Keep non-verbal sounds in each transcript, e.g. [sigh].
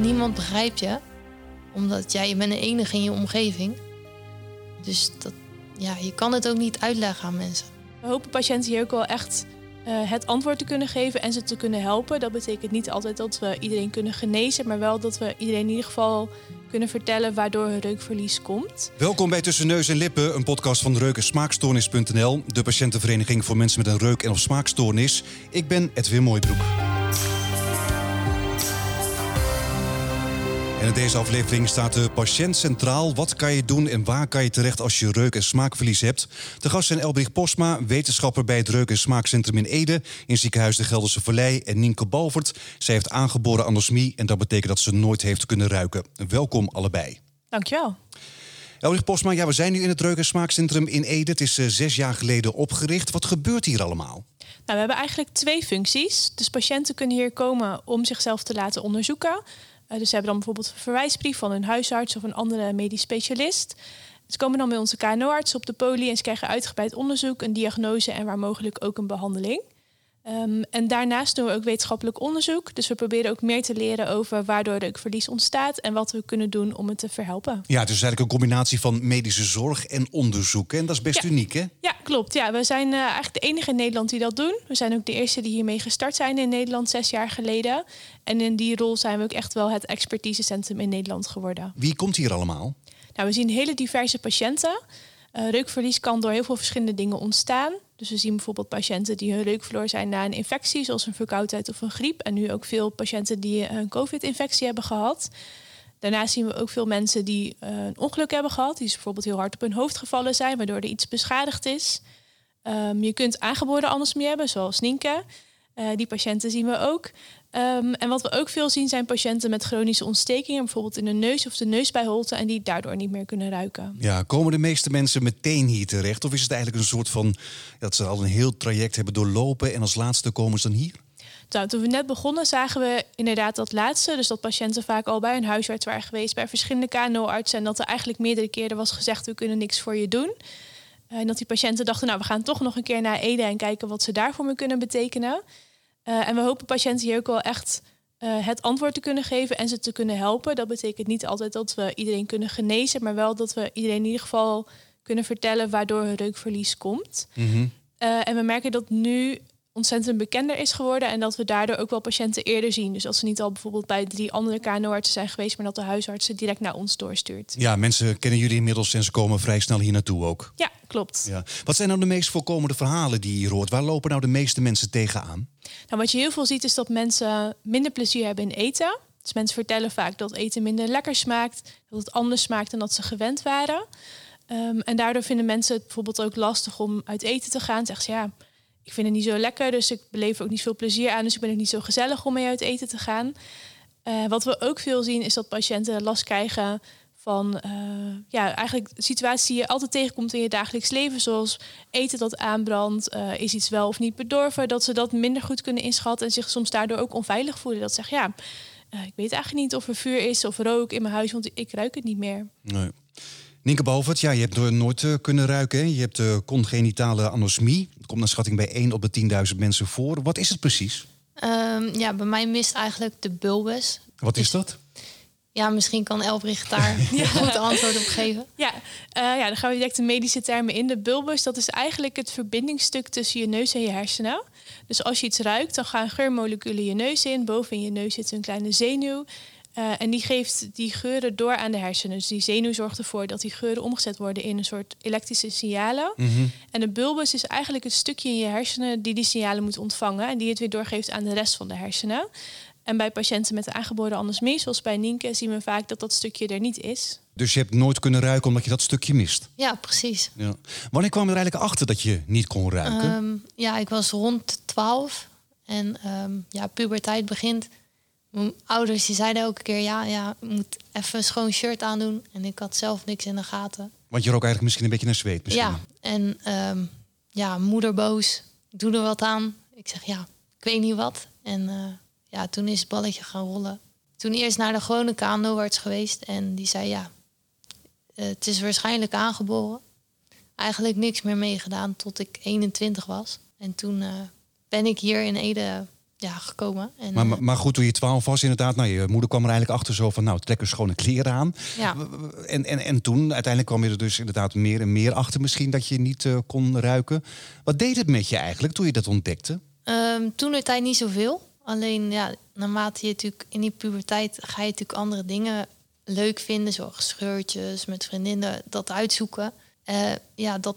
niemand begrijpt je. Omdat ja, je bent de enige in je omgeving. Dus dat, ja, je kan het ook niet uitleggen aan mensen. We hopen patiënten hier ook wel echt uh, het antwoord te kunnen geven en ze te kunnen helpen. Dat betekent niet altijd dat we iedereen kunnen genezen, maar wel dat we iedereen in ieder geval kunnen vertellen waardoor een reukverlies komt. Welkom bij Tussen Neus en Lippen, een podcast van reuk- en smaakstoornis.nl, de patiëntenvereniging voor mensen met een reuk- en of smaakstoornis. Ik ben Edwin Mooibroek. En in deze aflevering staat de patiënt centraal. Wat kan je doen en waar kan je terecht als je reuk- en smaakverlies hebt? De gast zijn Elbrich Posma, wetenschapper bij het Reuk- en Smaakcentrum in Ede... in ziekenhuis de Gelderse Vallei en Nienke Balvert. Zij heeft aangeboren anosmie en dat betekent dat ze nooit heeft kunnen ruiken. Welkom allebei. Dankjewel. Elbrich Posma, ja, we zijn nu in het Reuk- en Smaakcentrum in Ede. Het is uh, zes jaar geleden opgericht. Wat gebeurt hier allemaal? Nou, we hebben eigenlijk twee functies. Dus patiënten kunnen hier komen om zichzelf te laten onderzoeken... Uh, dus ze hebben dan bijvoorbeeld een verwijsbrief van een huisarts of een andere medisch specialist. Ze komen dan bij onze KNO-arts op de poli en ze krijgen uitgebreid onderzoek, een diagnose en waar mogelijk ook een behandeling. Um, en daarnaast doen we ook wetenschappelijk onderzoek. Dus we proberen ook meer te leren over waardoor reukverlies ontstaat en wat we kunnen doen om het te verhelpen. Ja, het is eigenlijk een combinatie van medische zorg en onderzoek. En dat is best ja. uniek, hè? Ja, klopt. Ja, we zijn uh, eigenlijk de enige in Nederland die dat doen. We zijn ook de eerste die hiermee gestart zijn in Nederland zes jaar geleden. En in die rol zijn we ook echt wel het expertisecentrum in Nederland geworden. Wie komt hier allemaal? Nou, we zien hele diverse patiënten. Uh, reukverlies kan door heel veel verschillende dingen ontstaan. Dus we zien bijvoorbeeld patiënten die hun reuk verloren zijn na een infectie, zoals een verkoudheid of een griep. En nu ook veel patiënten die een COVID-infectie hebben gehad. Daarnaast zien we ook veel mensen die uh, een ongeluk hebben gehad, die bijvoorbeeld heel hard op hun hoofd gevallen zijn, waardoor er iets beschadigd is. Um, je kunt aangeboren anosmie hebben, zoals Nienke. Uh, die patiënten zien we ook. Um, en wat we ook veel zien zijn patiënten met chronische ontstekingen, bijvoorbeeld in de neus of de neusbijholte, en die daardoor niet meer kunnen ruiken. Ja, komen de meeste mensen meteen hier terecht? Of is het eigenlijk een soort van dat ze al een heel traject hebben doorlopen en als laatste komen ze dan hier? Nou, toen we net begonnen zagen we inderdaad dat laatste. Dus dat patiënten vaak al bij een huisarts waren geweest, bij verschillende KNO-artsen. En dat er eigenlijk meerdere keren was gezegd, we kunnen niks voor je doen. En dat die patiënten dachten, nou, we gaan toch nog een keer naar Ede en kijken wat ze daarvoor me kunnen betekenen. Uh, en we hopen patiënten hier ook wel echt uh, het antwoord te kunnen geven en ze te kunnen helpen. Dat betekent niet altijd dat we iedereen kunnen genezen, maar wel dat we iedereen in ieder geval kunnen vertellen waardoor een reukverlies komt. Mm -hmm. uh, en we merken dat nu ontzettend bekender is geworden en dat we daardoor ook wel patiënten eerder zien. Dus dat ze niet al bijvoorbeeld bij drie andere KNO-artsen zijn geweest, maar dat de huisarts ze direct naar ons doorstuurt. Ja, mensen kennen jullie inmiddels en ze komen vrij snel hier naartoe ook. Ja, klopt. Ja. Wat zijn nou de meest voorkomende verhalen die je hier hoort? Waar lopen nou de meeste mensen tegenaan? Nou, wat je heel veel ziet is dat mensen minder plezier hebben in eten. Dus mensen vertellen vaak dat eten minder lekker smaakt, dat het anders smaakt dan dat ze gewend waren. Um, en daardoor vinden mensen het bijvoorbeeld ook lastig om uit eten te gaan. Zeggen ze ja, ik vind het niet zo lekker, dus ik beleef ook niet veel plezier aan. Dus ik ben ook niet zo gezellig om mee uit eten te gaan. Uh, wat we ook veel zien is dat patiënten last krijgen van uh, ja, eigenlijk situaties die je altijd tegenkomt in je dagelijks leven, zoals eten dat aanbrandt, uh, is iets wel of niet bedorven, dat ze dat minder goed kunnen inschatten en zich soms daardoor ook onveilig voelen. Dat ze zeggen, ja, ik weet eigenlijk niet of er vuur is of rook in mijn huis, want ik ruik het niet meer. Nee. Nienke Balvert, ja, je hebt nooit uh, kunnen ruiken. Hè? Je hebt uh, congenitale anosmie. Dat komt naar schatting bij 1 op de 10.000 mensen voor. Wat is het precies? Um, ja, bij mij mist eigenlijk de bulbus. Wat is dat? Ja, misschien kan Elbricht daar [laughs] ja. goed antwoord op geven. Ja, uh, ja, dan gaan we direct de medische termen in. De bulbus, dat is eigenlijk het verbindingsstuk tussen je neus en je hersenen. Dus als je iets ruikt, dan gaan geurmoleculen je neus in. Boven in je neus zit een kleine zenuw. Uh, en die geeft die geuren door aan de hersenen. Dus die zenuw zorgt ervoor dat die geuren omgezet worden in een soort elektrische signalen. Mm -hmm. En de bulbus is eigenlijk het stukje in je hersenen die die signalen moet ontvangen en die het weer doorgeeft aan de rest van de hersenen. En bij patiënten met aangeboren anosmie, zoals bij Nienke, zien we vaak dat dat stukje er niet is. Dus je hebt nooit kunnen ruiken omdat je dat stukje mist? Ja, precies. Ja. Wanneer kwam je er eigenlijk achter dat je niet kon ruiken? Um, ja, ik was rond 12 en um, ja, puberteit begint. Mijn ouders die zeiden elke keer, ja, ja, moet even een schoon shirt aandoen. En ik had zelf niks in de gaten. Want je rook eigenlijk misschien een beetje naar zweet misschien. Ja, en um, ja, moeder boos, doe er wat aan. Ik zeg, ja, ik weet niet wat. En uh, ja, toen is het balletje gaan rollen. Toen eerst naar de gewone KNO-arts geweest. En die zei, ja, uh, het is waarschijnlijk aangeboren. Eigenlijk niks meer meegedaan tot ik 21 was. En toen uh, ben ik hier in Ede ja, gekomen. En, Maar, eh, maar, maar goed, toen je twaalf was inderdaad, nou, je moeder kwam er eigenlijk achter zo van, nou, trek eens schone kleren aan. ja. En, en, en toen, uiteindelijk kwam je er dus inderdaad meer en meer achter misschien dat je niet eh, kon ruiken. Wat deed het met je eigenlijk toen je dat ontdekte? Ehm, toen de tijd niet zoveel. Alleen ja, naarmate je natuurlijk in die puberteit ga je natuurlijk andere dingen leuk vinden, zoals scheurtjes met vriendinnen, dat uitzoeken. Eh, ja, dat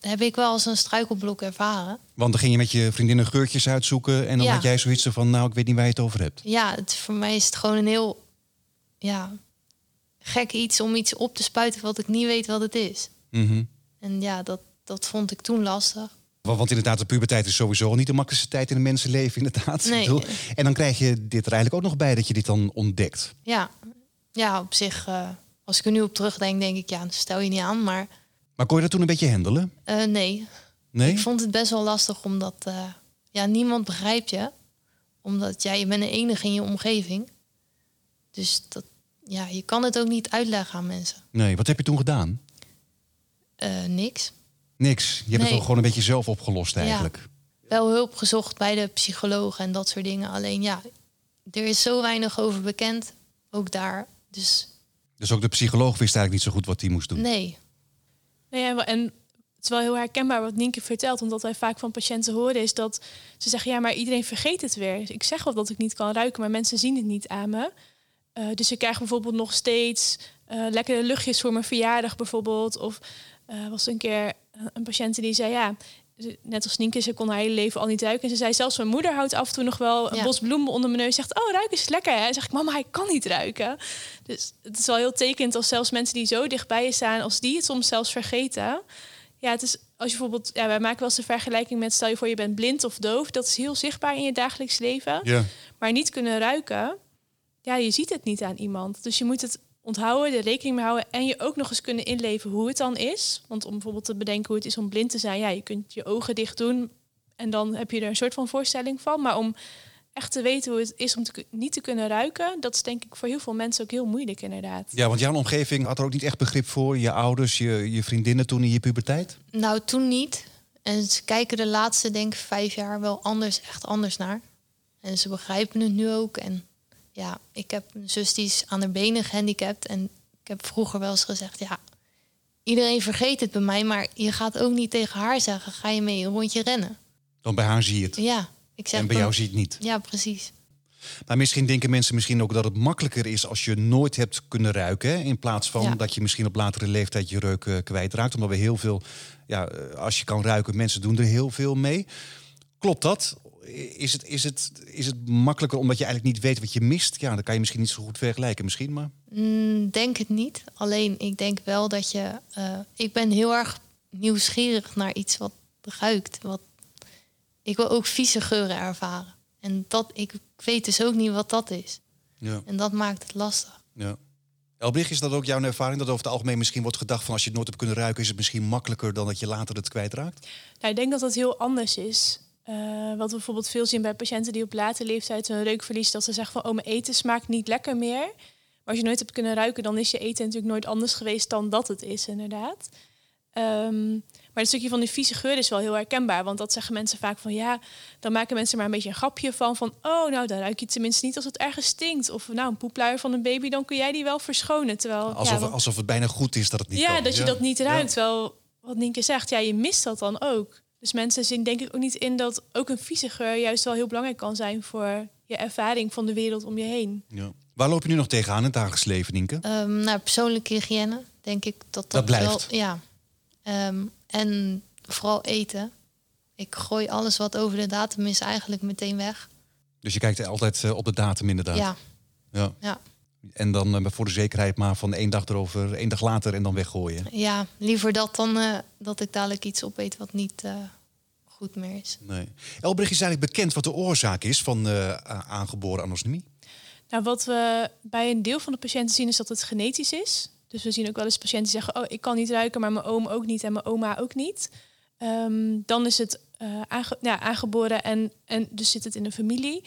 heb ik wel als een struikelblok ervaren. Want dan ging je met je vriendinnen geurtjes uitzoeken en dan Ja. had jij zoiets van, nou, ik weet niet waar je het over hebt. Ja, het, voor mij is het gewoon een heel ja, gek iets om iets op te spuiten wat ik niet weet wat het is. Mhm. En ja, dat, dat vond ik toen lastig. Want inderdaad, de puberteit is sowieso niet de makkelijkste tijd in een mensenleven, [laughs] inderdaad. Nee. En dan krijg je dit er eigenlijk ook nog bij dat je dit dan ontdekt. Ja, ja op zich, eh, als ik er nu op terugdenk, denk ik, ja, stel je niet aan. Maar Maar kon je dat toen een beetje handelen? eh, nee, Nee? Ik vond het best wel lastig omdat eh, ja, niemand begrijpt je. Omdat ja, je bent de enige in je omgeving. Dus dat, ja, je kan het ook niet uitleggen aan mensen. Nee, wat heb je toen gedaan? Eh, niks. Niks. Je hebt het ook gewoon een beetje zelf opgelost eigenlijk. Wel hulp gezocht bij de psycholoog en dat soort dingen. Alleen ja, er is zo weinig over bekend. Ook daar. Dus Dus ook de psycholoog wist eigenlijk niet zo goed wat hij moest doen. nee. En het is wel heel herkenbaar wat Nienke vertelt. Wat wij vaak van patiënten horen is dat ze zeggen... ja, maar iedereen vergeet het weer. Ik zeg wel dat ik niet kan ruiken, maar mensen zien het niet aan me. Eh, dus ik krijg bijvoorbeeld nog steeds eh, lekkere luchtjes voor mijn verjaardag bijvoorbeeld. Of eh was een keer een patiënt die zei... ja, net als Nienke, ze kon haar hele leven al niet ruiken. En ze zei zelfs mijn moeder houdt af en toe nog wel een Ja. bos bloemen onder mijn neus. Zegt, oh, ruiken is lekker. Hè? En zeg ik, mama, hij kan niet ruiken. Dus het is wel heel tekend als zelfs mensen die zo dichtbij je staan... als die het soms zelfs vergeten... Ja, het is als je bijvoorbeeld, ja, wij maken wel eens de vergelijking met stel je voor je bent blind of doof, dat is heel zichtbaar in je dagelijks leven, Ja. maar niet kunnen ruiken, ja, je ziet het niet aan iemand. Dus je moet het onthouden, er rekening mee houden en je ook nog eens kunnen inleven hoe het dan is. Want om bijvoorbeeld te bedenken hoe het is om blind te zijn, ja, je kunt je ogen dicht doen en dan heb je er een soort van voorstelling van. Maar om echt te weten hoe het is om te, niet te kunnen ruiken, dat is denk ik voor heel veel mensen ook heel moeilijk inderdaad. ja, want jouw omgeving had er ook niet echt begrip voor. Je ouders, je, je vriendinnen toen in je puberteit? Nou, toen niet. En ze kijken de laatste, denk ik, vijf jaar wel anders, echt anders naar. En ze begrijpen het nu ook. En ja, ik heb een zus die is aan haar benen gehandicapt. En ik heb vroeger wel eens gezegd, ja, iedereen vergeet het bij mij. Maar je gaat ook niet tegen haar zeggen, ga je mee een rondje rennen? Dan bij haar zie je het. Ja, ik zeg En bij jou zie je het niet. Ja, precies. Maar misschien denken mensen misschien ook dat het makkelijker is als je nooit hebt kunnen ruiken. Hè? In plaats van Ja. dat je misschien op latere leeftijd je reuk eh, kwijtraakt. Omdat we heel veel, ja, eh, als je kan ruiken, mensen doen er heel veel mee. Klopt dat? Is het, is, het, is het makkelijker omdat je eigenlijk niet weet wat je mist? Ja, dan kan je misschien niet zo goed vergelijken, misschien. Maar Mm, denk het niet. Alleen ik denk wel dat je. eh, ik ben heel erg nieuwsgierig naar iets wat ruikt. Wat, ik wil ook vieze geuren ervaren. En dat, ik weet dus ook niet wat dat is. ja, En dat maakt het lastig. ja. Elbrich, is dat ook jouw ervaring? Dat over het algemeen misschien wordt gedacht van als je het nooit hebt kunnen ruiken, is het misschien makkelijker dan dat je later het kwijtraakt? Nou, ik denk dat dat heel anders is. Eh, wat we bijvoorbeeld veel zien bij patiënten die op late leeftijd hun reuk verliezen, dat ze zeggen van, oh, mijn eten smaakt niet lekker meer. Maar als je nooit hebt kunnen ruiken, dan is je eten natuurlijk nooit anders geweest dan dat het is, inderdaad. Ehm, maar het stukje van die vieze geur is wel heel herkenbaar. Want dat zeggen mensen vaak van ja, dan maken mensen maar een beetje een grapje van. Van oh, nou dan ruik je tenminste niet als het ergens stinkt. Of nou, een poepluier van een baby, dan kun jij die wel verschonen. Terwijl, Alsof, ja, want- alsof het bijna goed is dat het niet ja, kan. dat je dat niet ruikt. Ja. Terwijl, wat Nienke zegt, ja, je mist dat dan ook. Dus mensen zien denk ik ook niet in dat ook een vieze geur juist wel heel belangrijk kan zijn voor je ervaring van de wereld om je heen. Ja. Waar loop je nu nog tegenaan in het dagelijks leven, Nienke? Ehm nou, persoonlijke hygiëne, denk ik dat dat, Dat blijft. Wel, ja. Ehm, en vooral eten. Ik gooi alles wat over de datum is eigenlijk meteen weg. Dus je kijkt altijd eh, op de datum inderdaad. Ja, Ja. ja. En dan eh, voor de zekerheid maar van één dag erover, één dag later en dan weggooien. ja, liever dat dan eh, dat ik dadelijk iets opeet wat niet eh, goed meer is. Nee. Elbrich is eigenlijk bekend wat de oorzaak is van eh, aangeboren anosmie. Nou, wat we bij een deel van de patiënten zien is dat het genetisch is. Dus we zien ook wel eens patiënten die zeggen: Oh, ik kan niet ruiken, maar mijn oom ook niet en mijn oma ook niet. Ehm, dan is het eh, aange- ja, aangeboren en, en dus zit het in de familie.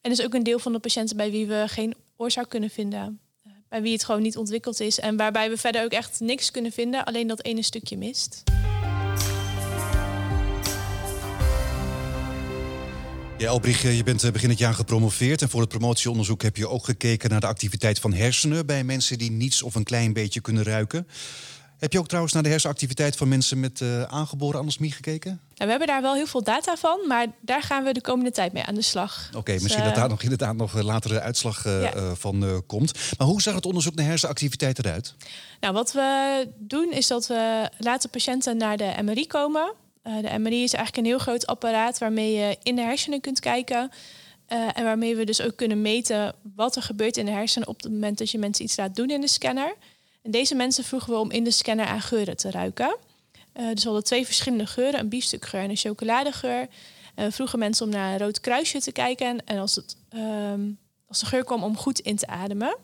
En er is ook een deel van de patiënten bij wie we geen oorzaak kunnen vinden. Eh, bij wie het gewoon niet ontwikkeld is. En waarbij we verder ook echt niks kunnen vinden, alleen dat ene stukje mist. Ja, Elbrich, je bent eh, begin het jaar gepromoveerd. En voor het promotieonderzoek heb je ook gekeken naar de activiteit van hersenen bij mensen die niets of een klein beetje kunnen ruiken. Heb je ook trouwens naar de hersenactiviteit van mensen met uh, aangeboren anosmie gekeken? Nou, we hebben daar wel heel veel data van, maar daar gaan we de komende tijd mee aan de slag. Oké, dus, misschien dat daar nog inderdaad nog een latere uitslag uh, van komt. Maar hoe zag het onderzoek naar hersenactiviteit eruit? Nou, wat we doen is dat we laten patiënten naar de MRI komen. De MRI is eigenlijk een heel groot apparaat waarmee je in de hersenen kunt kijken. En waarmee we dus ook kunnen meten wat er gebeurt in de hersenen op het moment dat je mensen iets laat doen in de scanner. En deze mensen vroegen we om in de scanner aan geuren te ruiken. Uh, dus we hadden twee verschillende geuren, een biefstukgeur en een chocoladegeur. We vroegen mensen om naar een rood kruisje te kijken. En als, het, um, als de geur kwam, om goed in te ademen.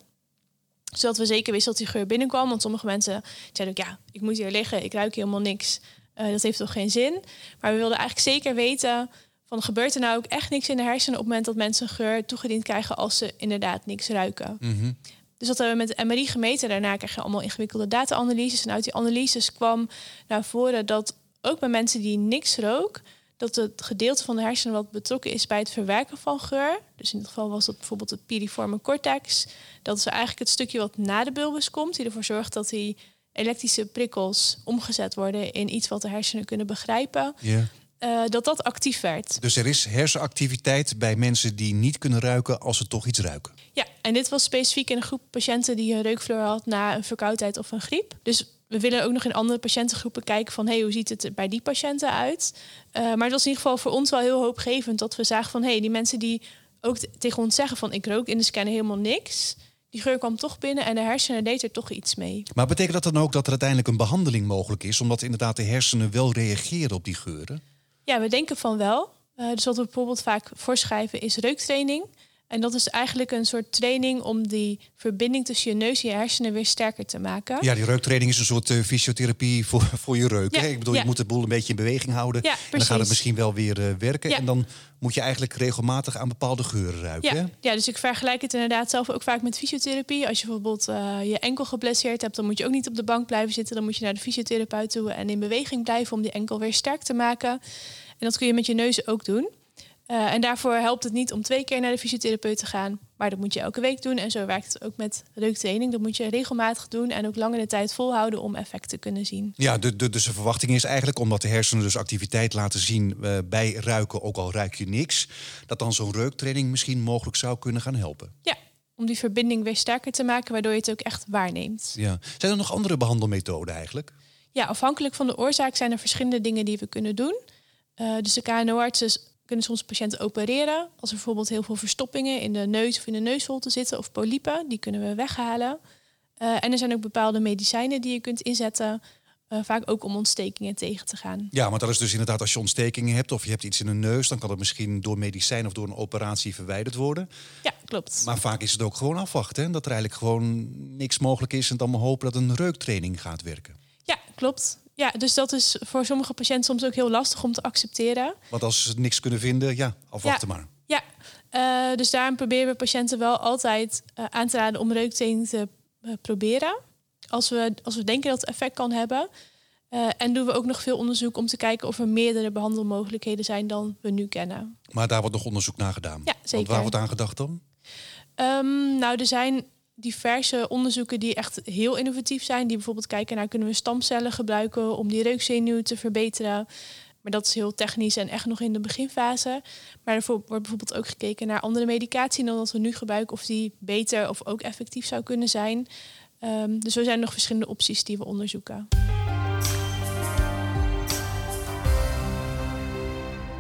Zodat we zeker wisten dat die geur binnenkwam. Want sommige mensen zeiden ook, ja, ik moet hier liggen, ik ruik helemaal niks. Uh, dat heeft toch geen zin. Maar we wilden eigenlijk zeker weten van gebeurt er nou ook echt niks in de hersenen op het moment dat mensen een geur toegediend krijgen als ze inderdaad niks ruiken. Mm Dus dat hebben we met de MRI gemeten. Daarna krijg je allemaal ingewikkelde data-analyses. En uit die analyses kwam naar voren dat ook bij mensen die niks rook, dat het gedeelte van de hersenen wat betrokken is bij het verwerken van geur. Dus in dit geval was dat bijvoorbeeld het piriforme cortex. Dat is eigenlijk het stukje wat na de bulbus komt, die ervoor zorgt dat die elektrische prikkels omgezet worden in iets wat de hersenen kunnen begrijpen. Uh, dat dat actief werd. Dus er is hersenactiviteit bij mensen die niet kunnen ruiken als ze toch iets ruiken. Ja, en dit was specifiek in een groep patiënten die een reukvloer had na een verkoudheid of een griep. Dus we willen ook nog in andere patiëntengroepen kijken van hey, hoe ziet het er bij die patiënten uit. Uh, maar het was in ieder geval voor ons wel heel hoopgevend dat we zagen van hey, die mensen die ook tegen ons zeggen van ik rook in de scanner helemaal niks die geur kwam toch binnen en de hersenen deed er toch iets mee. Maar betekent dat dan ook dat er uiteindelijk een behandeling mogelijk is, omdat inderdaad de hersenen wel reageren op die geuren? Ja, we denken van wel. Uh, dus wat we bijvoorbeeld vaak voorschrijven is reuktraining. En dat is eigenlijk een soort training om die verbinding tussen je neus en je hersenen weer sterker te maken. Ja, die reuktraining is een soort uh, fysiotherapie voor, [laughs] voor je reuk. hè? Ik bedoel, je moet de boel een beetje in beweging houden. en dan gaat het misschien wel weer uh, werken. En dan moet je eigenlijk regelmatig aan bepaalde geuren ruiken. Ja. ja, dus ik vergelijk het inderdaad zelf ook vaak met fysiotherapie. Als je bijvoorbeeld uh, je enkel geblesseerd hebt, dan moet je ook niet op de bank blijven zitten. Dan moet je naar de fysiotherapeut toe en in beweging blijven om die enkel weer sterk te maken. En dat kun je met je neus ook doen. Uh, en daarvoor helpt het niet om twee keer naar de fysiotherapeut te gaan. Maar dat moet je elke week doen. En zo werkt het ook met reuktraining. Dat moet je regelmatig doen en ook langere tijd volhouden om effect te kunnen zien. Ja, de, de, dus de verwachting is eigenlijk omdat de hersenen dus activiteit laten zien uh, bij ruiken, ook al ruik je niks, dat dan zo'n reuktraining misschien mogelijk zou kunnen gaan helpen. Ja, om die verbinding weer sterker te maken, waardoor je het ook echt waarneemt. Ja. Zijn er nog andere behandelmethoden eigenlijk? Ja, afhankelijk van de oorzaak zijn er verschillende dingen die we kunnen doen. Uh, dus de KNO-artsen kunnen soms patiënten opereren. Als er bijvoorbeeld heel veel verstoppingen in de neus of in de neusholte zitten of polypen, die kunnen we weghalen. Uh, en er zijn ook bepaalde medicijnen die je kunt inzetten. Uh, vaak ook om ontstekingen tegen te gaan. Ja, maar dat is dus inderdaad als je ontstekingen hebt of je hebt iets in de neus, dan kan het misschien door medicijn of door een operatie verwijderd worden. Ja, klopt. Maar vaak is het ook gewoon afwachten. Hè? Dat er eigenlijk gewoon niks mogelijk is en dan maar hopen dat een reuktraining gaat werken. Ja, klopt. Ja, dus dat is voor sommige patiënten soms ook heel lastig om te accepteren. Want als ze niks kunnen vinden, ja, afwachten ja. maar. Ja, uh, dus daarom proberen we patiënten wel altijd uh, aan te raden om reuktraining te uh, proberen. Als we, als we denken dat het effect kan hebben. en doen we ook nog veel onderzoek om te kijken of er meerdere behandelmogelijkheden zijn dan we nu kennen. Maar daar wordt nog onderzoek naar gedaan. Ja, zeker. Want waar wordt aan gedacht dan? Um, nou, er zijn diverse onderzoeken die echt heel innovatief zijn. Die bijvoorbeeld kijken naar kunnen we stamcellen gebruiken om die reukzenuw te verbeteren. Maar dat is heel technisch en echt nog in de beginfase. Maar er wordt bijvoorbeeld ook gekeken naar andere medicatie dan dat we nu gebruiken, of die beter of ook effectief zou kunnen zijn. Um, dus er zijn nog verschillende opties die we onderzoeken.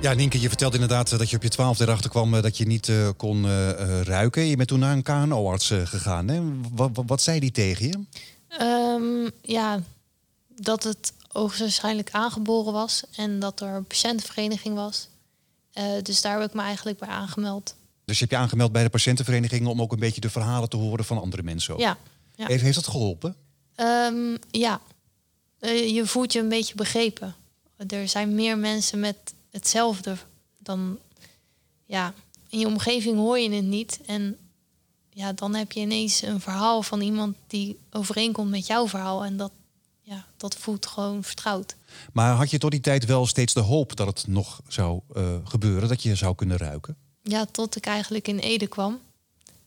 Ja, Nienke, je vertelde inderdaad eh, dat je op je twaalfde erachter kwam eh, dat je niet uh, kon uh, ruiken. Je bent toen naar een KNO-arts gegaan. Hè? Wat, wat, wat, zei die tegen je? Um, ja, dat het hoogstwaarschijnlijk aangeboren was en dat er een patiëntenvereniging was. dus daar heb ik me eigenlijk bij aangemeld. Dus je hebt je aangemeld bij de patiëntenvereniging om ook een beetje de verhalen te horen van andere mensen? Ook. Ja. ja. Heeft, heeft dat geholpen? Um, ja, je voelt je een beetje begrepen. Er zijn meer mensen met hetzelfde. Dan ja, in je omgeving hoor je het niet. En ja, dan heb je ineens een verhaal van iemand die overeenkomt met jouw verhaal. En dat, ja, dat voelt gewoon vertrouwd. Maar had je tot die tijd wel steeds de hoop dat het nog zou uh, gebeuren, dat je zou kunnen ruiken? Ja, tot ik eigenlijk in Ede kwam.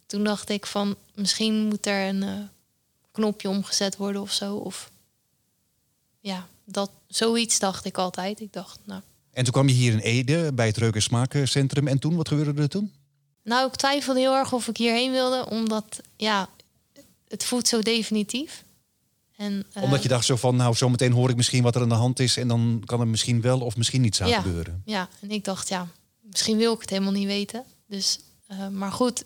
Toen dacht ik van misschien moet er een uh, knopje omgezet worden of zo. Of ja, dat, zoiets dacht ik altijd. Ik dacht, nou. En toen kwam je hier in Ede bij het Reuk- en Smaakcentrum. En toen, wat gebeurde er toen? Nou, ik twijfelde heel erg of ik hierheen wilde, omdat ja, het voelt zo definitief. En, uh, Omdat je dacht zo van, nou, zometeen hoor ik misschien wat er aan de hand is en dan kan er misschien wel of misschien niets aan ja, gebeuren. Ja, en ik dacht, ja, misschien wil ik het helemaal niet weten. Dus, uh, maar goed,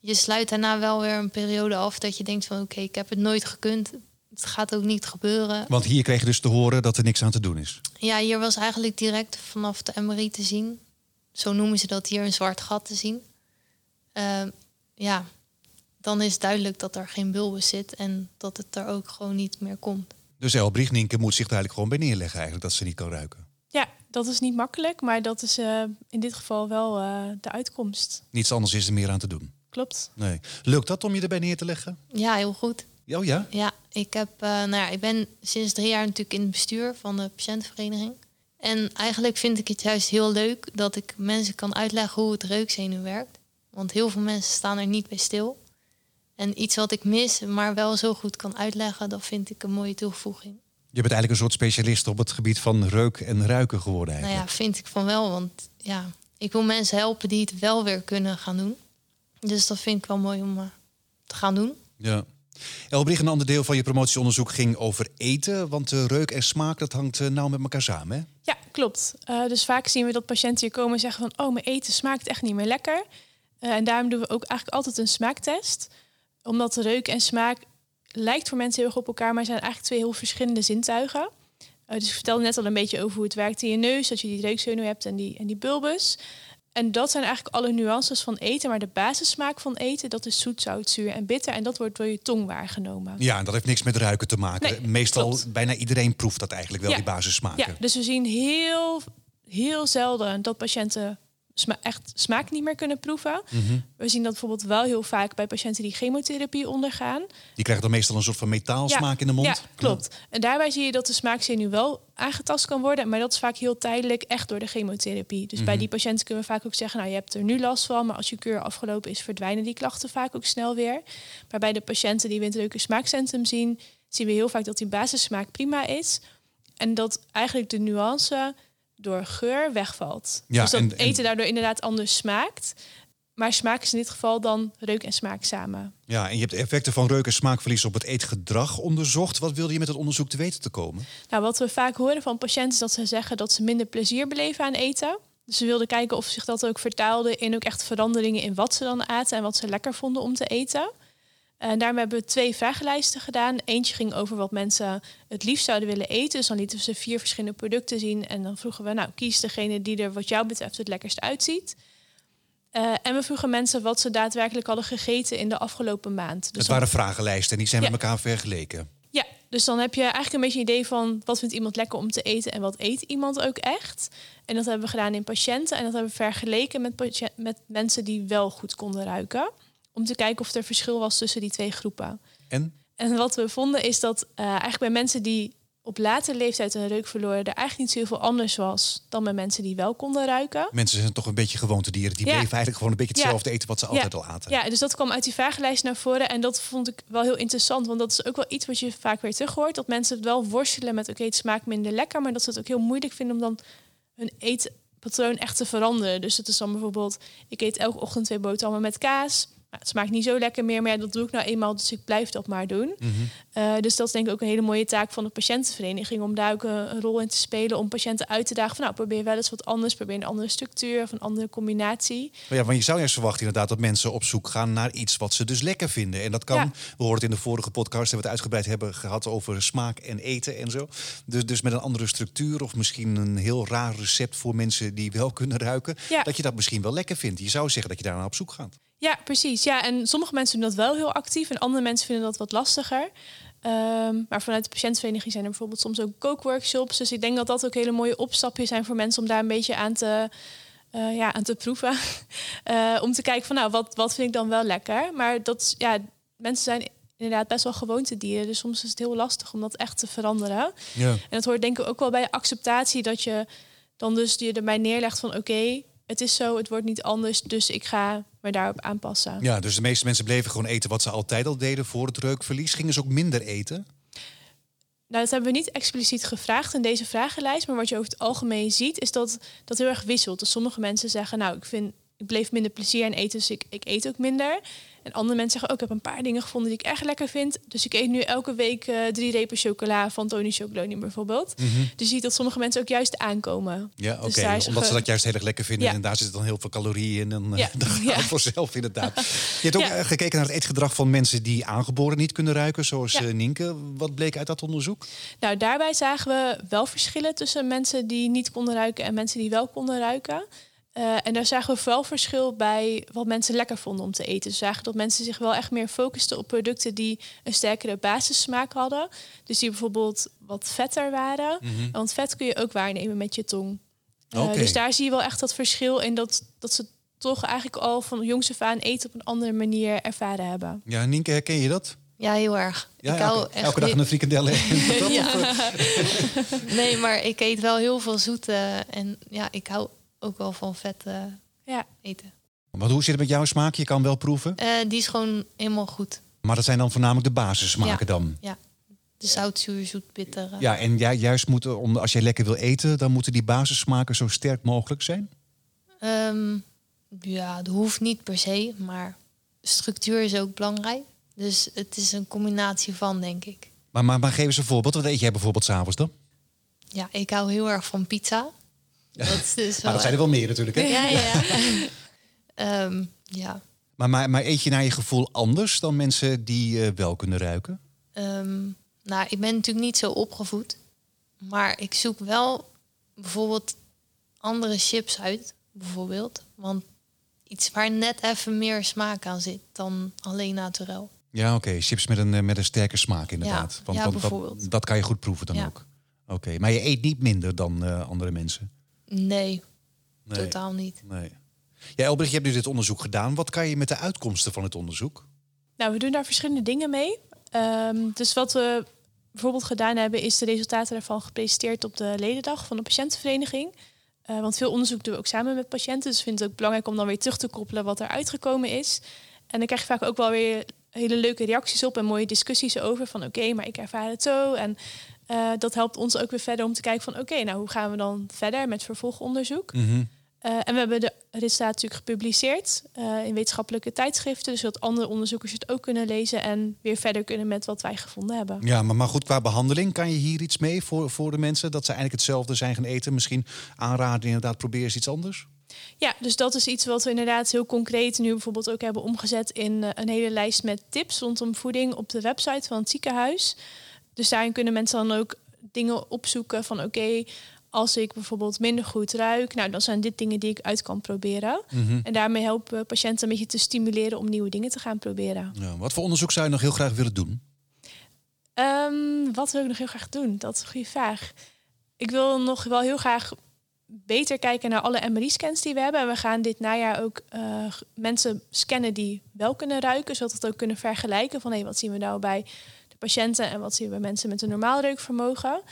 je sluit daarna wel weer een periode af dat je denkt van, oké, ik heb het nooit gekund. Het gaat ook niet gebeuren. Want hier kreeg je dus te horen dat er niks aan te doen is. Ja, hier was eigenlijk direct vanaf de MRI te zien. Zo noemen ze dat hier een zwart gat te zien. Uh, ja, dan is duidelijk dat er geen bulbus zit en dat het er ook gewoon niet meer komt. Dus Elbrich Nienke moet zich eigenlijk gewoon bij neerleggen eigenlijk dat ze niet kan ruiken. Ja, dat is niet makkelijk, maar dat is uh, in dit geval wel uh, de uitkomst. Niets anders is er meer aan te doen. Klopt. Nee. Lukt dat om je erbij neer te leggen? Ja, heel goed. Oh ja? Ja, ik, heb, uh, nou ja, ik ben sinds drie jaar natuurlijk in het bestuur van de patiëntenvereniging. En eigenlijk vind ik het juist heel leuk dat ik mensen kan uitleggen hoe het reukzenuw werkt. Want heel veel mensen staan er niet bij stil. En iets wat ik mis, maar wel zo goed kan uitleggen, dat vind ik een mooie toevoeging. Je bent eigenlijk een soort specialist op het gebied van reuk en ruiken geworden Nou eigenlijk. ja, vind ik van wel. Want ja, ik wil mensen helpen die het wel weer kunnen gaan doen. Dus dat vind ik wel mooi om uh, te gaan doen. Ja. Elbrich, een ander deel van je promotieonderzoek ging over eten. Want uh, reuk en smaak, dat hangt uh, nauw met elkaar samen? Ja, klopt. Uh, dus vaak zien we dat patiënten hier komen en zeggen van... oh, mijn eten smaakt echt niet meer lekker. en daarom doen we ook eigenlijk altijd een smaaktest. Omdat reuk en smaak lijkt voor mensen heel erg op elkaar... maar zijn eigenlijk twee heel verschillende zintuigen. dus ik vertelde net al een beetje over hoe het werkt in je neus... dat je die reukzenuw hebt en die, en die bulbus... En dat zijn eigenlijk alle nuances van eten. Maar de basissmaak van eten, dat is zoet, zout, zuur en bitter. En dat wordt door je tong waargenomen. Ja, en dat heeft niks met ruiken te maken. Nee, Meestal, klopt. bijna iedereen proeft dat eigenlijk wel, Ja. die basissmaken. Ja, dus we zien heel, heel zelden dat patiënten sma echt smaak niet meer kunnen proeven. Mhm. We zien dat bijvoorbeeld wel heel vaak bij patiënten die chemotherapie ondergaan. Die krijgen dan meestal een soort van metaalsmaak in de mond. Ja, klopt. En daarbij zie je dat de smaakzenuw wel aangetast kan worden, maar dat is vaak heel tijdelijk, echt door de chemotherapie. Dus Mhm. bij die patiënten kunnen we vaak ook zeggen, nou je hebt er nu last van, maar als je keur afgelopen is, verdwijnen die klachten vaak ook snel weer. Maar bij de patiënten die we in het leuke smaakcentrum zien, zien we heel vaak dat die basissmaak prima is. En dat eigenlijk de nuance door geur wegvalt. Ja, dus dat en- en- eten daardoor inderdaad anders smaakt. Maar smaak is in dit geval dan reuk en smaak samen. Ja, en je hebt de effecten van reuk en smaakverlies op het eetgedrag onderzocht. Wat wilde je met het onderzoek te weten te komen? Nou, wat we vaak horen van patiënten is dat ze zeggen dat ze minder plezier beleven aan eten. Dus ze wilden kijken of zich dat ook vertaalde in ook echt veranderingen in wat ze dan aten en wat ze lekker vonden om te eten. En daarmee hebben we twee vragenlijsten gedaan. Eentje ging over wat mensen het liefst zouden willen eten. Dus dan lieten we ze vier verschillende producten zien. En dan vroegen we, nou, kies degene die er wat jou betreft het lekkerst uitziet. Eh, en we vroegen mensen wat ze daadwerkelijk hadden gegeten in de afgelopen maand. Dus het dan- waren vragenlijsten en die zijn Ja. met elkaar vergeleken. ja, dus dan heb je eigenlijk een beetje een idee van wat vindt iemand lekker om te eten en wat eet iemand ook echt. En dat hebben we gedaan in patiënten en dat hebben we vergeleken met, met mensen die wel goed konden ruiken. Om te kijken of er verschil was tussen die twee groepen. En? En wat we vonden is dat eh, eigenlijk bij mensen die op latere leeftijd een reuk verloren, er eigenlijk niet zoveel anders was dan bij mensen die wel konden ruiken. Mensen zijn toch een beetje gewoontedieren. Die Ja. bleven eigenlijk gewoon een beetje Ja. hetzelfde eten wat ze altijd al aten. Ja, dus dat kwam uit die vragenlijst naar voren. En dat vond ik wel heel interessant. Want dat is ook wel iets wat je vaak weer terug hoort. Dat mensen het wel worstelen met... oké, het smaakt minder lekker... maar dat ze het ook heel moeilijk vinden om dan hun eetpatroon echt te veranderen. Dus het is dan bijvoorbeeld... ik eet elke ochtend twee boterhammen met kaas... Het smaakt niet zo lekker meer, maar ja, dat doe ik nou eenmaal, dus ik blijf dat maar doen. Mhm. Eh, dus dat is denk ik ook een hele mooie taak van de patiëntenvereniging om daar ook een, een rol in te spelen om patiënten uit te dagen van nou probeer wel eens wat anders, probeer een andere structuur of een andere combinatie. Maar ja, want je zou juist verwachten inderdaad dat mensen op zoek gaan naar iets wat ze dus lekker vinden. En dat kan, Ja. we hoorden het in de vorige podcast, hebben we het uitgebreid hebben gehad over smaak en eten en zo. Dus, dus met een andere structuur of misschien een heel raar recept voor mensen die wel [laughs] kunnen ruiken. Ja. Dat je dat misschien wel lekker vindt. Je zou zeggen dat je daar naar op zoek gaat. Ja, precies. Ja, en sommige mensen doen dat wel heel actief en andere mensen vinden dat wat lastiger. Ehm, maar vanuit de patiëntenvereniging zijn er bijvoorbeeld soms ook kookworkshops. Dus ik denk dat dat ook hele mooie opstapjes zijn voor mensen om daar een beetje aan te, eh, ja, aan te proeven. [laughs] Eh, om te kijken van nou, wat, wat vind ik dan wel lekker? Maar dat, ja, mensen zijn inderdaad best wel gewoontedieren. Dus soms is het heel lastig om dat echt te veranderen. Ja. En dat hoort denk ik ook wel bij acceptatie dat je dan dus je erbij neerlegt van oké, het is zo, het wordt niet anders, dus ik ga me daarop aanpassen. ja, dus de meeste mensen bleven gewoon eten wat ze altijd al deden voor het reukverlies. Gingen ze ook minder eten? Nou, dat hebben we niet expliciet gevraagd in deze vragenlijst. Maar wat je over het algemeen ziet, is dat dat heel erg wisselt. Dus sommige mensen zeggen, nou, ik vind ik bleef minder plezier aan eten, dus ik, ik eet ook minder. En andere mensen zeggen ook, ik heb een paar dingen gevonden die ik echt lekker vind. Dus ik eet nu elke week eh, drie repen chocola van Tony Chocoloni bijvoorbeeld. Dus je ziet dat sommige mensen ook juist aankomen. Ja, oké. Dus is Omdat ze dat juist heel erg lekker vinden. Ja. En daar zit dan heel veel calorieën in. En eh, Ja. [laughs] dat gaat Ja. vanzelf inderdaad. [laughs] Je hebt ook Ja. eh, gekeken naar het eetgedrag van mensen die aangeboren niet kunnen ruiken. Zoals Nienke. Wat bleek uit dat onderzoek? Nou, daarbij zagen we wel verschillen tussen mensen die niet konden ruiken en mensen die wel konden ruiken. Eh, en daar zagen we vooral verschil bij wat mensen lekker vonden om te eten. We zagen dat mensen zich wel echt meer focusten op producten die een sterkere basissmaak hadden. Dus die bijvoorbeeld wat vetter waren. Want vet kun je ook waarnemen met je tong. Eh, Oké. Dus daar zie je wel echt dat verschil in dat, dat ze toch eigenlijk al van jongs af aan eten op een andere manier ervaren hebben. Ja, Nienke, herken je dat? Ja, heel erg. Ja, ik hou elke, echt elke dag een frikandel. [laughs] Ja. Nee, maar ik eet wel heel veel zoete. En ja, ik hou ook wel van vet eh, Ja. eten. Want hoe zit het met jouw smaak? Je kan wel proeven. Eh, die is gewoon helemaal goed. Maar dat zijn dan voornamelijk de basissmaken Ja. dan. De zout, zuur, zoet, bitter. eh. Ja, en jij, juist moeten, om, als jij lekker wil eten, dan moeten die basissmaken zo sterk mogelijk zijn. Ehm, ja, dat hoeft niet per se, maar structuur is ook belangrijk. Dus het is een combinatie van, denk ik. Maar, maar, maar geef eens een voorbeeld. Wat eet jij bijvoorbeeld s'avonds dan? Ja, ik hou heel erg van pizza. Dat is [laughs] dus dat zijn er wel meer natuurlijk. Hè? Ja, [laughs] ja. Ehm, ja. Maar, maar, maar eet je naar je gevoel anders dan mensen die eh, wel kunnen ruiken? Ehm, nou, ik ben natuurlijk niet zo opgevoed. Maar ik zoek wel bijvoorbeeld andere chips uit, bijvoorbeeld. Want iets waar net even meer smaak aan zit dan alleen naturel. Ja, oké. Chips met een, eh, met een sterke smaak inderdaad. Ja, ja, dat, bijvoorbeeld. dat kan je goed proeven dan Ja. ook. Oké, maar je eet niet minder dan eh, andere mensen? Nee, Nee. totaal niet. nee. Ja, Elbrich, je hebt nu dit onderzoek gedaan. Wat kan je met de uitkomsten van het onderzoek? Nou, we doen daar verschillende dingen mee. Ehm, dus wat we bijvoorbeeld gedaan hebben, is de resultaten daarvan gepresenteerd op de ledendag van de patiëntenvereniging. Eh, want veel onderzoek doen we ook samen met patiënten. Dus ik vind het ook belangrijk om dan weer terug te koppelen wat er uitgekomen is. En dan krijg je vaak ook wel weer hele leuke reacties op en mooie discussies over. Van oké, maar ik ervaar het zo. En eh, dat helpt ons ook weer verder om te kijken van oké, nou hoe gaan we dan verder met vervolgonderzoek? Eh, en we hebben de resultaten natuurlijk gepubliceerd eh, in wetenschappelijke tijdschriften, dus zodat andere onderzoekers het ook kunnen lezen en weer verder kunnen met wat wij gevonden hebben. Ja, maar, maar goed, qua behandeling kan je hier iets mee voor, voor de mensen? Dat ze eigenlijk hetzelfde zijn gaan eten? Misschien aanraden, inderdaad, probeer eens iets anders? Ja, dus dat is iets wat we inderdaad heel concreet nu bijvoorbeeld ook hebben omgezet in een hele lijst met tips rondom voeding op de website van het ziekenhuis. Dus daarin kunnen mensen dan ook dingen opzoeken van oké, als ik bijvoorbeeld minder goed ruik, nou dan zijn dit dingen die ik uit kan proberen. En daarmee helpen patiënten een beetje te stimuleren om nieuwe dingen te gaan proberen. Ja, wat voor onderzoek zou je nog heel graag willen doen? Ehm, wat wil ik nog heel graag doen? Dat is een goede vraag. Ik wil nog wel heel graag beter kijken naar alle MRI-scans die we hebben. En we gaan dit najaar ook eh, mensen scannen die wel kunnen ruiken, zodat we het ook kunnen vergelijken van hé, wat zien we nou bij patiënten en wat zien we bij mensen met een normaal reukvermogen.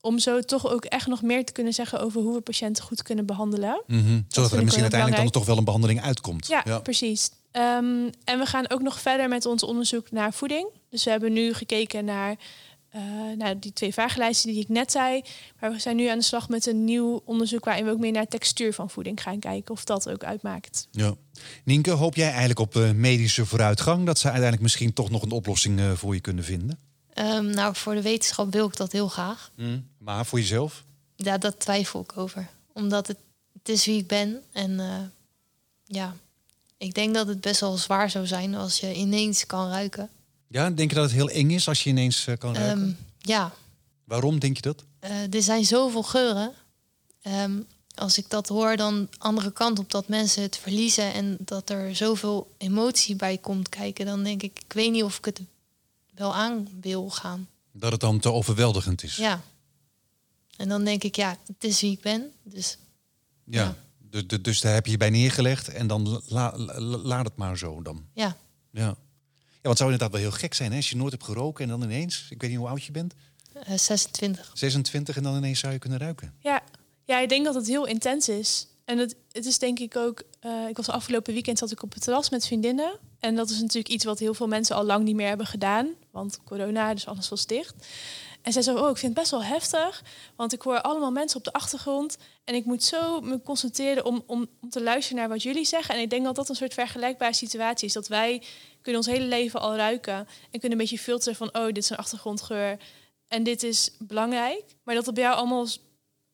Om zo toch ook echt nog meer te kunnen zeggen over hoe we patiënten goed kunnen behandelen. Zodat er misschien uiteindelijk dan toch wel een behandeling uitkomt. Ja, precies. Ehm, en we gaan ook nog verder met ons onderzoek naar voeding. Dus we hebben nu gekeken naar, eh, naar die twee vragenlijsten die ik net zei. Maar we zijn nu aan de slag met een nieuw onderzoek waarin we ook meer naar textuur van voeding gaan kijken of dat ook uitmaakt. Ja. Nienke, hoop jij eigenlijk op eh, medische vooruitgang? Dat ze uiteindelijk misschien toch nog een oplossing eh, voor je kunnen vinden? Ehm, nou, voor de wetenschap wil ik dat heel graag. Maar voor jezelf? Ja, dat twijfel ik over. Omdat het, het is wie ik ben. En eh, ja, ik denk dat het best wel zwaar zou zijn als je ineens kan ruiken. Ja, denk je dat het heel eng is als je ineens eh, kan ruiken? Ehm, ja, Waarom denk je dat? eh, er zijn zoveel geuren. Ehm, als ik dat hoor, dan andere kant op dat mensen het verliezen en dat er zoveel emotie bij komt kijken, dan denk ik, ik weet niet of ik het wel aan wil gaan. Dat het dan te overweldigend is? Ja. En dan denk ik, ja, het is wie ik ben. Dus Ja. Ja. Dus, dus, dus daar heb je je bij neergelegd en dan la- la- la- laat het maar zo dan. ja, Ja. Ja, wat zou inderdaad wel heel gek zijn hè? als je nooit hebt geroken en dan ineens, ik weet niet hoe oud je bent, Eh, 26. 26 en dan ineens zou je kunnen ruiken. Ja. ja, ik denk dat het heel intens is. En het, het is denk ik ook... eh, ik was afgelopen weekend zat ik op het terras met vriendinnen. En dat is natuurlijk iets wat heel veel mensen al lang niet meer hebben gedaan. Want corona, dus alles was dicht. En zij zei, oh, ik vind het best wel heftig. Want ik hoor allemaal mensen op de achtergrond. En ik moet zo me concentreren om, om, om te luisteren naar wat jullie zeggen. En ik denk dat dat een soort vergelijkbare situatie is. Dat wij kunnen ons hele leven al ruiken. En kunnen een beetje filteren van, oh, dit is een achtergrondgeur. En dit is belangrijk. Maar dat het bij jou allemaal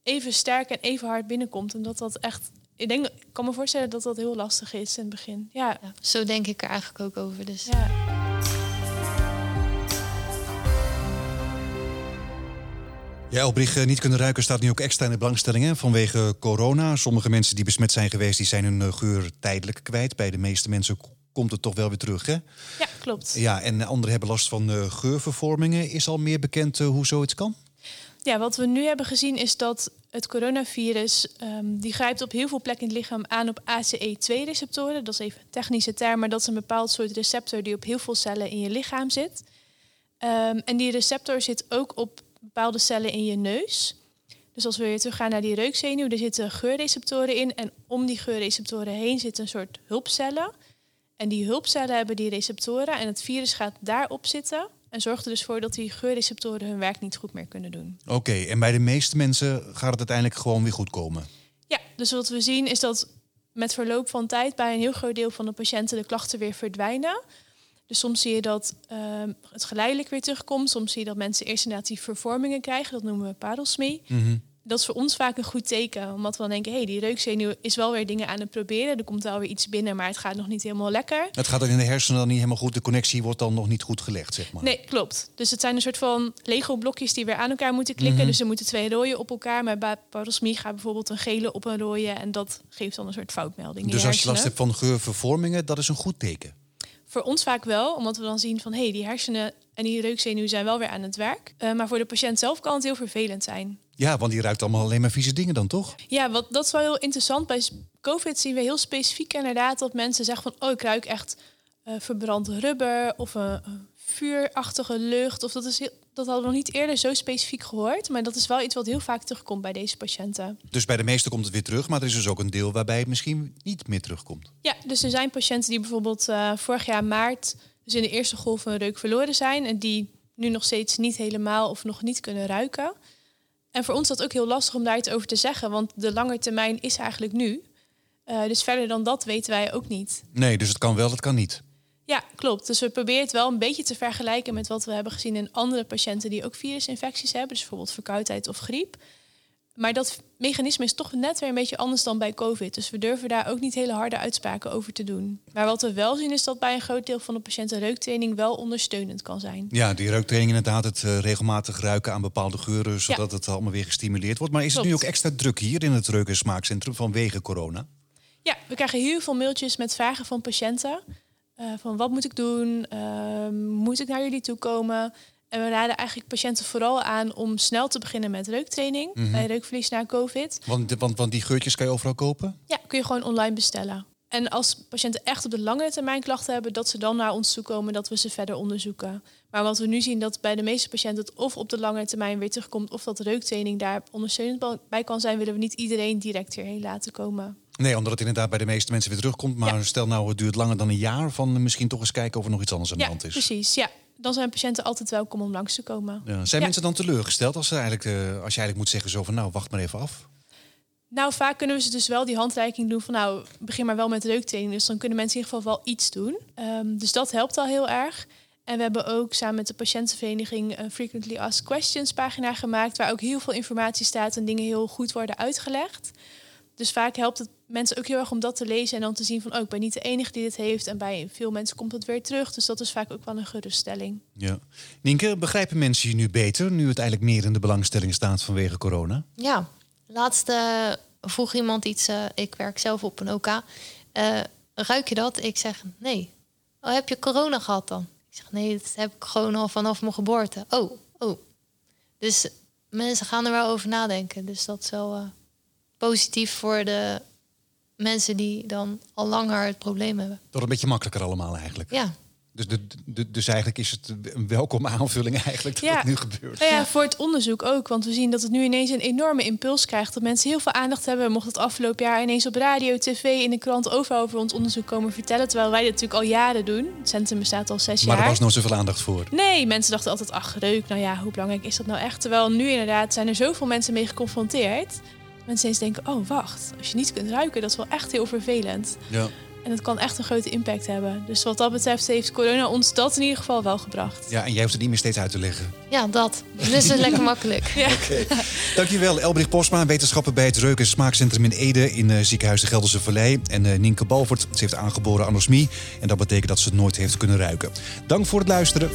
even sterk en even hard binnenkomt. En dat dat echt... Ik, denk, ik kan me voorstellen dat dat heel lastig is in het begin. Ja, Ja, zo denk ik er eigenlijk ook over. Dus ja. Ja, Elbrich, eh, niet kunnen ruiken staat nu ook extra in de belangstelling hè, vanwege corona. Sommige mensen die besmet zijn geweest, die zijn hun eh, geur tijdelijk kwijt. Bij de meeste mensen komt het toch wel weer terug, hè? ja klopt. Ja, en anderen hebben last van eh, geurvervormingen. Is al meer bekend eh, hoe zoiets kan? Ja, wat we nu hebben gezien is dat het coronavirus... ehm, die grijpt op heel veel plekken in het lichaam aan op ACE2-receptoren. Dat is even een technische term, maar dat is een bepaald soort receptor... die op heel veel cellen in je lichaam zit. Ehm, en die receptor zit ook op bepaalde cellen in je neus. Dus als we weer teruggaan naar die reukzenuw, er zitten geurreceptoren in. En om die geurreceptoren heen zitten een soort hulpcellen. En die hulpcellen hebben die receptoren en het virus gaat daarop zitten. En zorgt er dus voor dat die geurreceptoren hun werk niet goed meer kunnen doen. Oké, en bij de meeste mensen gaat het uiteindelijk gewoon weer goed komen. Ja, dus wat we zien is dat met verloop van tijd bij een heel groot deel van de patiënten de klachten weer verdwijnen. Dus soms zie je dat ehm, het geleidelijk weer terugkomt. Soms zie je dat mensen eerst inderdaad die vervormingen krijgen. Dat noemen we parelsmie. Dat is voor ons vaak een goed teken. Omdat we dan denken, hé, hey, die reukzenuw is wel weer dingen aan het proberen. Er komt wel weer iets binnen, maar het gaat nog niet helemaal lekker. Het gaat dan in de hersenen dan niet helemaal goed. De connectie wordt dan nog niet goed gelegd, zeg maar. Nee, klopt. Dus het zijn een soort van Lego-blokjes die weer aan elkaar moeten klikken. Dus er moeten twee rooien op elkaar. Maar bij parosmie gaat bijvoorbeeld een gele op een rode. En dat geeft dan een soort foutmelding. in Dus als je last hebt van geurvervormingen, dat is een goed teken. Voor ons vaak wel, omdat we dan zien van... hé, hey, die hersenen en die reukzenuw zijn wel weer aan het werk. Eh, maar voor de patiënt zelf kan het heel vervelend zijn. Ja, want die ruikt allemaal alleen maar vieze dingen dan, toch? Ja, wat, dat is wel heel interessant. Bij COVID zien we heel specifiek inderdaad dat mensen zeggen van... oh, ik ruik echt eh, verbrand rubber of een, een vuurachtige lucht. Of dat, is heel, dat hadden we nog niet eerder zo specifiek gehoord. Maar dat is wel iets wat heel vaak terugkomt bij deze patiënten. Dus bij de meesten komt het weer terug, maar er is dus ook een deel waarbij het misschien niet meer terugkomt. Ja, dus er zijn patiënten die bijvoorbeeld eh, vorig jaar maart... dus in de eerste golf een reuk verloren zijn... en die nu nog steeds niet helemaal of nog niet kunnen ruiken. En voor ons is dat ook heel lastig om daar iets over te zeggen... want de lange termijn is eigenlijk nu. Eh, dus verder dan dat weten wij ook niet. Nee, dus het kan wel, het kan niet. Ja, klopt. Dus we proberen het wel een beetje te vergelijken met wat we hebben gezien in andere patiënten die ook virusinfecties hebben. Dus bijvoorbeeld verkoudheid of griep. Maar dat mechanisme is toch net weer een beetje anders dan bij COVID. Dus we durven daar ook niet hele harde uitspraken over te doen. Maar wat we wel zien is dat bij een groot deel van de patiënten reuktraining wel ondersteunend kan zijn. Ja, die reuktraining inderdaad, het eh, regelmatig ruiken aan bepaalde geuren, zodat het allemaal weer gestimuleerd wordt. Maar is het nu ook extra druk hier in het reuk- en smaakcentrum vanwege corona? Ja, we krijgen heel veel mailtjes met vragen van patiënten. Eh, van wat moet ik doen? Ehm, moet ik naar jullie toe komen? En we raden eigenlijk patiënten vooral aan om snel te beginnen met reuktraining bij reukverlies na COVID. Want, want, want die geurtjes kan je overal kopen? Ja, kun je gewoon online bestellen. En als patiënten echt op de langere termijn klachten hebben, dat ze dan naar ons toe komen, dat we ze verder onderzoeken. Maar wat we nu zien, dat bij de meeste patiënten het of op de langere termijn weer terugkomt, of dat reuktraining daar ondersteunend bij kan zijn, willen we niet iedereen direct hierheen laten komen. Nee, omdat het inderdaad bij de meeste mensen weer terugkomt. Maar Ja. stel nou, het duurt langer dan een jaar, van misschien toch eens kijken of er nog iets anders aan de hand is. precies. Ja, dan zijn patiënten altijd welkom om langs te komen. Ja. Zijn Ja. mensen dan teleurgesteld als, ze eigenlijk, eh, als je eigenlijk moet zeggen zo van nou, wacht maar even af? Nou, vaak kunnen we ze dus wel die handreiking doen van nou, begin maar wel met reuktraining. Dus dan kunnen mensen in ieder geval wel iets doen. Ehm, dus dat helpt al heel erg. En we hebben ook samen met de patiëntenvereniging een Frequently Asked Questions pagina gemaakt... waar ook heel veel informatie staat en dingen heel goed worden uitgelegd. Dus vaak helpt het mensen ook heel erg om dat te lezen en dan te zien van... oh, ik ben niet de enige die dit heeft en bij veel mensen komt het weer terug. Dus dat is vaak ook wel een geruststelling. Ja. Nienke, begrijpen mensen je nu beter, nu het eigenlijk meer in de belangstelling staat vanwege corona? Ja, laatst eh, vroeg iemand iets. eh, ik werk zelf op een OK. Eh, ruik je dat? Ik zeg nee. Oh, heb je corona gehad dan? Ik zeg nee, dat heb ik gewoon al vanaf mijn geboorte. Oh, oh. Dus mensen gaan er wel over nadenken. Dus dat is wel eh, positief voor de mensen die dan al langer het probleem hebben. Dat een beetje makkelijker allemaal eigenlijk. Ja, Dus Dus, de, de, dus eigenlijk is het een welkome aanvulling eigenlijk dat Ja. het nu gebeurt. Nou ja, voor het onderzoek ook. Want we zien dat het nu ineens een enorme impuls krijgt. Dat mensen heel veel aandacht hebben. We mochten het afgelopen jaar ineens op radio, tv, in de krant overal over ons onderzoek komen vertellen. Terwijl wij dit natuurlijk al jaren doen. Het centrum bestaat al zes Maar jaar. er was nooit zoveel aandacht voor. Nee, mensen dachten altijd, ach, reuk, nou ja, hoe belangrijk is dat nou echt? Terwijl nu inderdaad zijn er zoveel mensen mee geconfronteerd. Mensen eens denken, oh, wacht, als je niet kunt ruiken, dat is wel echt heel vervelend. Ja. En het kan echt een grote impact hebben. Dus wat dat betreft heeft corona ons dat in ieder geval wel gebracht. ja, en jij hoeft het niet meer steeds uit te leggen. Ja, dat. Dus is [laughs] lekker makkelijk. Dankjewel, Elbrich Posma, wetenschapper bij het Reuk- en Smaakcentrum in Ede in eh, ziekenhuis de Gelderse Vallei. En eh, Nienke Balvoort, ze heeft aangeboren anosmie. En dat betekent dat ze het nooit heeft kunnen ruiken. Dank voor het luisteren.